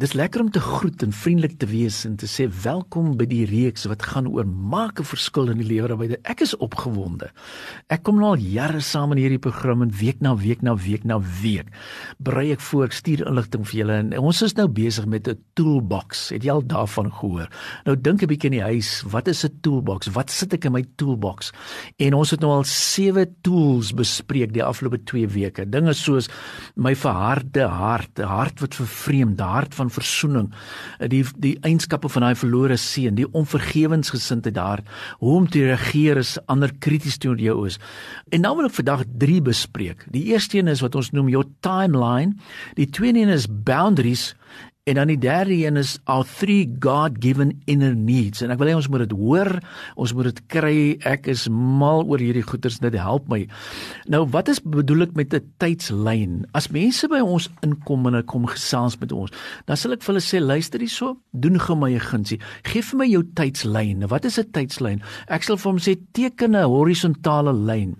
Dis lekker om te groet en vriendelik te wees en te sê welkom by die reeks wat gaan oor maak 'n verskil in die lewe daarby. Ek is opgewonde. Ek kom nou al jare saam in hierdie program en week na week na week na week brei ek voor, ek stuur inligting vir julle en ons is nou besig met 'n toolbox. Het jy al daarvan gehoor? Nou dink 'n bietjie in die huis, wat is 'n toolbox? Wat sit ek in my toolbox? En ons het nou al sewe tools bespreek die afgelope 2 weke. Dinge soos my verharde hart, 'n hart wat vervreemd, hart van versoening, die die eienskappe van daai verlore seun, die onvergewensgesindheid daar, hoe om te reageer as ander krities teenoor jou is. En nou wil ek vandag 3 bespreek. Die eerste een is wat ons noem your timeline, die tweede een is boundaries En dan die derde een is our three God-given inner needs. En ek wil hê ons moet dit hoor, ons moet dit kry. Ek is mal oor hierdie goeters, dit help my. Nou, wat is bedoel ek met 'n tydslyn? As mense by ons inkom en hulle kom gesels met ons, dan sal ek vir hulle sê, luister hierso, doen gou my 'n gunsie. Geef vir my jou tydslyn. Wat is 'n tydslyn? Ek sal vir hom sê teken 'n horisontale lyn.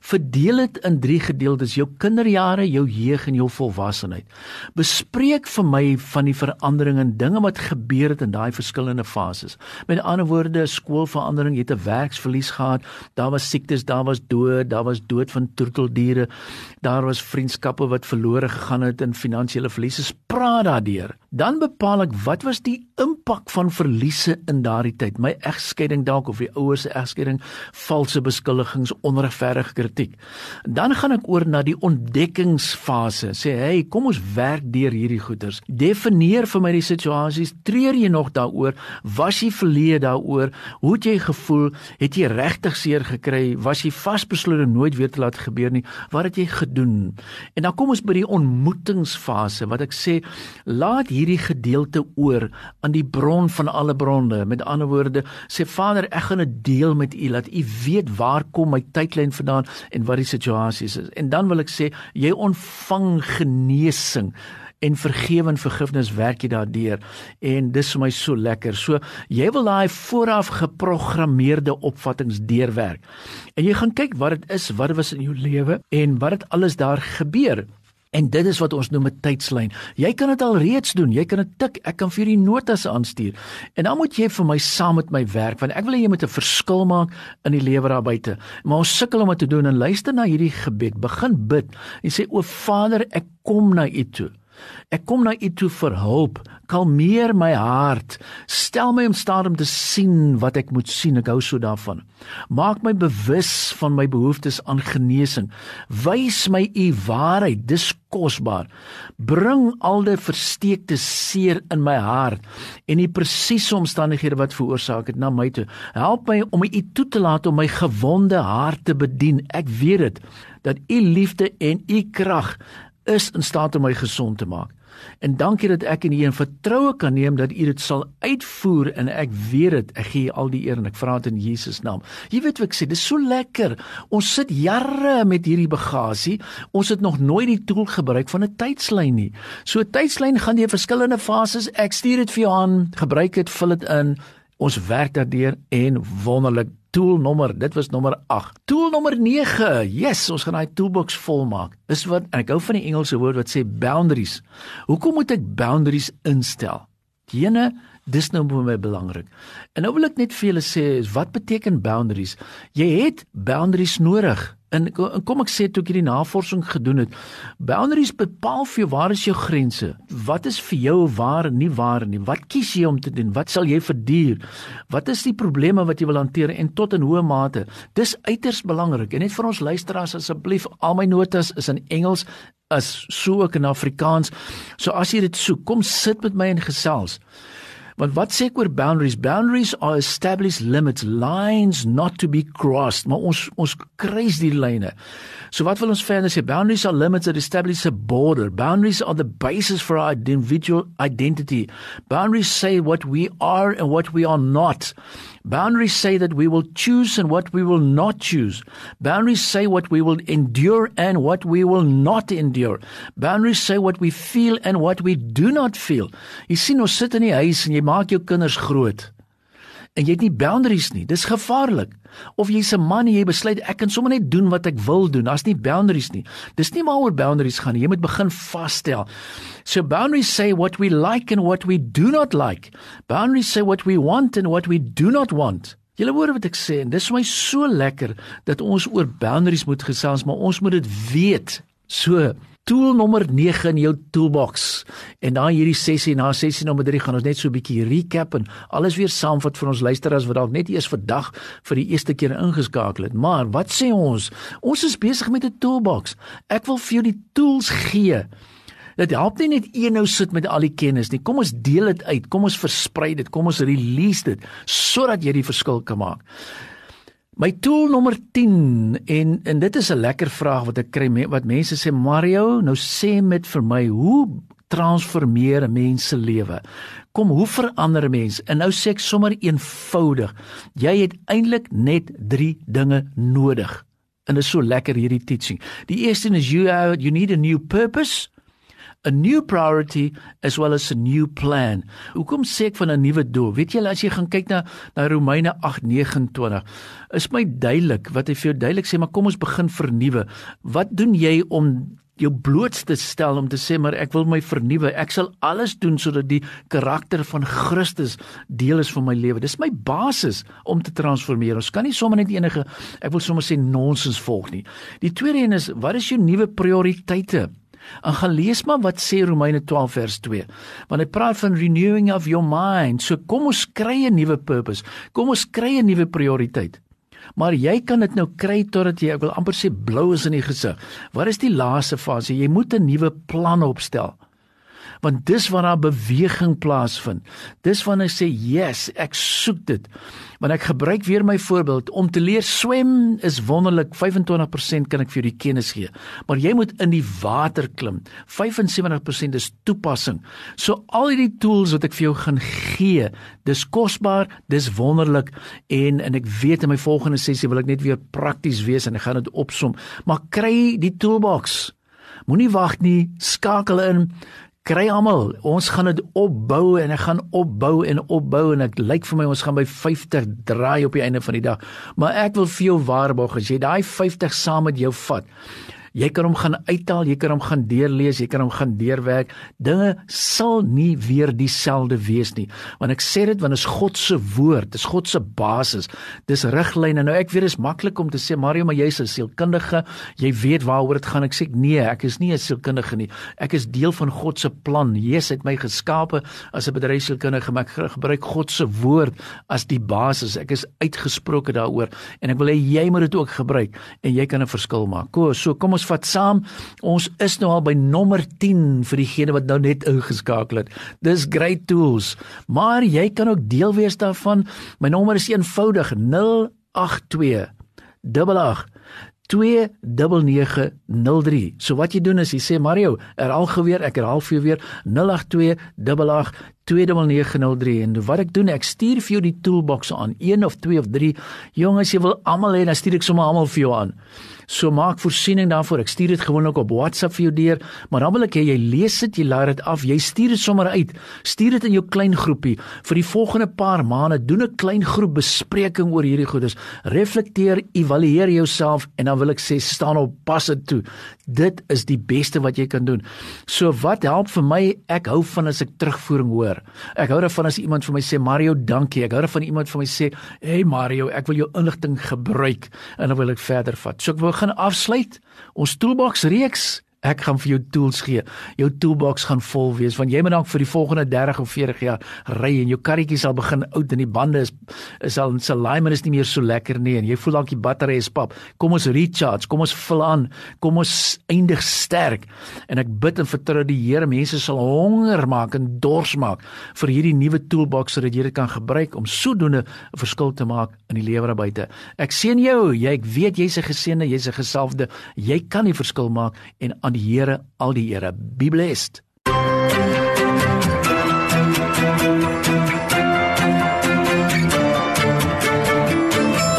Verdeel dit in 3 gedeeltes: jou kinderjare, jou jeug en jou volwassenheid. Bespreek vir my van die veranderinge en dinge wat gebeur het in daai verskillende fases. Met ander woorde, skoolverandering, jy het 'n werksverlies gehad, daar was siektes, daar was dood, daar was dood van troeteldiere, daar was vriendskappe wat verlore gegaan het en finansiële verliese. Praat daardeur. Dan bepaal ek wat was die impak van verliese in daardie tyd? My egskeiding dalk of die ouers se egskeiding, valse beskuldigings, onregverdige kritiek. Dan gaan ek oor na die ontdekkingsfase. Sê, "Hey, kom ons werk deur hierdie goeters. Definieer vir my die situasies. Treur jy nog daaroor? Was jy verleë daaroor? Hoe het jy gevoel? Het jy regtig seer gekry? Was jy vasbeslote nooit weer te laat gebeur nie? Wat het jy gedoen?" En dan kom ons by die ontmoetingsfase wat ek sê, "Laat hierdie gedeelte oor aan die bron van alle bronne." Met ander woorde, sê Vader, ek gaan dit deel met U dat U weet waar kom my tydlyn vandaan en wat die situasie is. En dan wil ek sê jy ontvang genesing en vergewe en vergifnis werk jy daardeur en dis vir my so lekker. So jy wil daai vooraf geprogrammeerde opvattinge deurwerk. En jy gaan kyk wat dit is, wat was in jou lewe en wat het alles daar gebeur. En dit is wat ons noem 'n tydslyn. Jy kan dit al reeds doen. Jy kan dit tik. Ek kan vir jou notas aanstuur. En dan moet jy vir my saam met my werk want ek wil hê jy moet 'n verskil maak in die lewe daar buite. Maar ons sukkel om dit te doen en luister na hierdie gebed. Begin bid en sê o Vader, ek kom na U toe. Ek kom na U toe vir hulp. Kalmeer my hart. Stel my om staat om te sien wat ek moet sien. Ek hou so daarvan. Maak my bewus van my behoeftes aan genesing. Wys my U waarheid. Dis kosbaar. Bring al die versteekte seer in my hart en die presiese omstandighede wat veroorsaak het na my toe. Help my om U toe te laat om my gewonde hart te bedien. Ek weet dit dat U liefde en U krag is in staat om my gesond te maak. En dankie dat ek in U in vertroue kan neem dat U dit sal uitvoer en ek weet dit. Ek gee U al die eer en ek vra dit in Jesus naam. Jy weet wat ek sê, dis so lekker. Ons sit jare met hierdie bagasie. Ons het nog nooit die tool gebruik van 'n tydslyn nie. So 'n tydslyn gaan deur verskillende fases. Ek stuur dit vir jou aan. Gebruik dit, vul dit in. Ons werk daardeur en wonderlik tool nommer, dit was nommer 8. Tool nommer 9. Yes, ons gaan daai toolbox volmaak. Is wat ek hou van die Engelse woord wat sê boundaries. Hoekom moet ek boundaries instel? Jene, dis nou vir my belangrik. En nou wil ek net vir julle sê, wat beteken boundaries? Jy het boundaries nodig. En kom ek sê toe ek hierdie navorsing gedoen het, boundaries bepaal vir jou waar is jou grense? Wat is vir jou waar en nie waar nie? Wat kies jy om te doen? Wat sal jy verduur? Wat is die probleme wat jy wil hanteer en tot in hoe mate? Dis uiters belangrik. En net vir ons luisteraars asseblief, al my notas is in Engels as sou ook in Afrikaans. So as jy dit soek, kom sit met my en gesels. Want wat sê ek oor boundaries? Boundaries are established limits, lines not to be crossed. Maar ons ons kruis die lyne. So wat wil ons verder sê? Boundaries are limits that establish a border. Boundaries are the basis for our individual identity. Boundaries say what we are and what we are not. Boundaries say that we will choose and what we will not choose. Boundaries say what we will endure and what we will not endure. Boundaries say what we feel and what we do not feel. Jy sien ons sit in die huis en jy maak jou kinders groot. En jy het nie boundaries nie. Dis gevaarlik. Of jy's 'n man en jy besluit ek kan sommer net doen wat ek wil doen. Daar's nie boundaries nie. Dis nie maar oor boundaries gaan nie. Jy moet begin vasstel. So boundaries say what we like and what we do not like. Boundaries say what we want and what we do not want. Julle hoor wat ek sê en dis vir my so lekker dat ons oor boundaries moet gesels, maar ons moet dit weet. So tool nommer 9 in jou toolbox. En na hierdie sessie, na sessie nommer 3 gaan ons net so 'n bietjie recap en alles weer saamvat vir ons luisteraars wat dalk net eers vandag vir die eerste keer ingeskakel het. Maar wat sê ons? Ons is besig met 'n toolbox. Ek wil vir jou die tools gee. Dit help nie net een nou sit met al die kennis nie. Kom ons deel dit uit. Kom ons versprei dit. Kom ons release dit sodat jy die verskil kan maak. My tool nommer 10 en en dit is 'n lekker vraag wat ek kry wat mense sê Mario, nou sê met vir my, hoe transformeer 'n mens se lewe? Kom, hoe verander 'n mens? En nou sê ek sommer eenvoudig. Jy het eintlik net 3 dinge nodig. En dit is so lekker hierdie teaching. Die eerste is you you need a new purpose a new priority as well as a new plan. Hoekom sê ek van 'n nuwe doel? Weet julle as jy gaan kyk na na Romeine 8:29, is my duidelik wat hy vir jou duidelik sê, maar kom ons begin vernuwe. Wat doen jy om jou blootste stel om te sê maar ek wil my vernuwe. Ek sal alles doen sodat die karakter van Christus deel is van my lewe. Dis my basis om te transformeer. Ons kan nie sommer net enige ek wil sommer sê nonsens volg nie. Die tweede een is wat is jou nuwe prioriteite? En gaan lees maar wat sê Romeine 12 vers 2. Want hy praat van renewing of your mind. So kom ons kry 'n nuwe purpose. Kom ons kry 'n nuwe prioriteit. Maar jy kan dit nou kry totdat jy ek wil amper sê blou is in die gesig. Wat is die laaste fase? Jy moet 'n nuwe plan opstel want dis waar daar beweging plaasvind. Dis wanneer ek sê, "Yes, ek soek dit." Want ek gebruik weer my voorbeeld om te leer swem is wonderlik. 25% kan ek vir jou die kennis gee. Maar jy moet in die water klim. 75% is toepassing. So al hierdie tools wat ek vir jou gaan gee, dis kosbaar, dis wonderlik en en ek weet in my volgende sessie wil ek net weer prakties wees en ek gaan dit opsom. Maar kry die toolbox. Moenie wag nie, skakel in kry almal. Ons gaan dit opbou en ek gaan opbou en opbou en ek lyk vir my ons gaan by 50 draai op die einde van die dag. Maar ek wil vir jou waarborg as jy daai 50 saam met jou vat. Jy kan hom gaan uithaal, jy kan hom gaan deurlees, jy kan hom gaan deurwerk. Dinge sal nie weer dieselfde wees nie. Want ek sê dit want is God se woord, dis God se basis. Dis riglyne. Nou ek weet dit is maklik om te sê Mario, maar jy's 'n sielkundige, jy weet waaroor dit gaan. Ek sê nee, ek is nie 'n sielkundige nie. Ek is deel van God se plan. Jesus het my geskape as 'n bedryfsielkundige, maar ek gebruik God se woord as die basis. Ek is uitgesproke daaroor en ek wil hê jy moet dit ook gebruik en jy kan 'n verskil maak. Kom, so kom vat saam. Ons is nou al by nommer 10 vir diegene wat nou net ingeskakel het. Dis great tools. Maar jy kan ook deel wees daarvan. My nommer is eenvoudig 082 88 2903. So wat jy doen is jy sê Mario, herhaal gou weer, ek herhaal vir jou weer 082 88 2903 en wat ek doen ek stuur vir jou die toolbox aan een of twee of drie jongens jy wil almal hê dan stuur ek sommer almal vir jou aan So maak voorsiening daarvoor. Ek stuur dit gewoonlik op WhatsApp vir jou deur, maar dan wil ek hê jy lees dit, jy laat dit af, jy stuur dit sommer uit. Stuur dit in jou klein groepie vir die volgende paar maande. Doen 'n klein groep bespreking oor hierdie goedes. Reflekteer, evalueer jouself en dan wil ek sê staan op pas dit toe. Dit is die beste wat jy kan doen. So wat help vir my? Ek hou van as ek terugvoering hoor. Ek hou daarvan as iemand vir my sê Mario, dankie. Ek hou daarvan iemand vir my sê, "Hey Mario, ek wil jou inligting gebruik." En dan wil ek verder vat. So ek wil gaan afsluit ons toolbox reeks Ek gaan vir jou tools gee. Jou toolbox gaan vol wees want jy moet dan vir die volgende 30 of 40 jaar ry en jou karretjie sal begin oud en die bande is is al se alignment is nie meer so lekker nie en jy voel dalk die battery is pap. Kom ons recharge, kom ons vul aan, kom ons eindig sterk. En ek bid en vertrou die Here mense sal honger maak en dors maak vir hierdie nuwe toolbox sodat jy dit kan gebruik om sodoende 'n verskil te maak in die lewe daar buite. Ek sien jou, jy ek weet jy's 'n geseënde, jy's 'n gesalfde. Jy kan die verskil maak en aan die Here al die Here. Be blessed.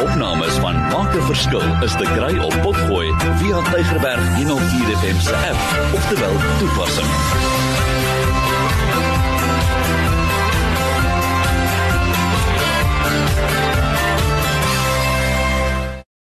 Opnames van Maak 'n Verskil is te kry op Potgooi via Tigerberg 104 FM se app of te wel toepassing.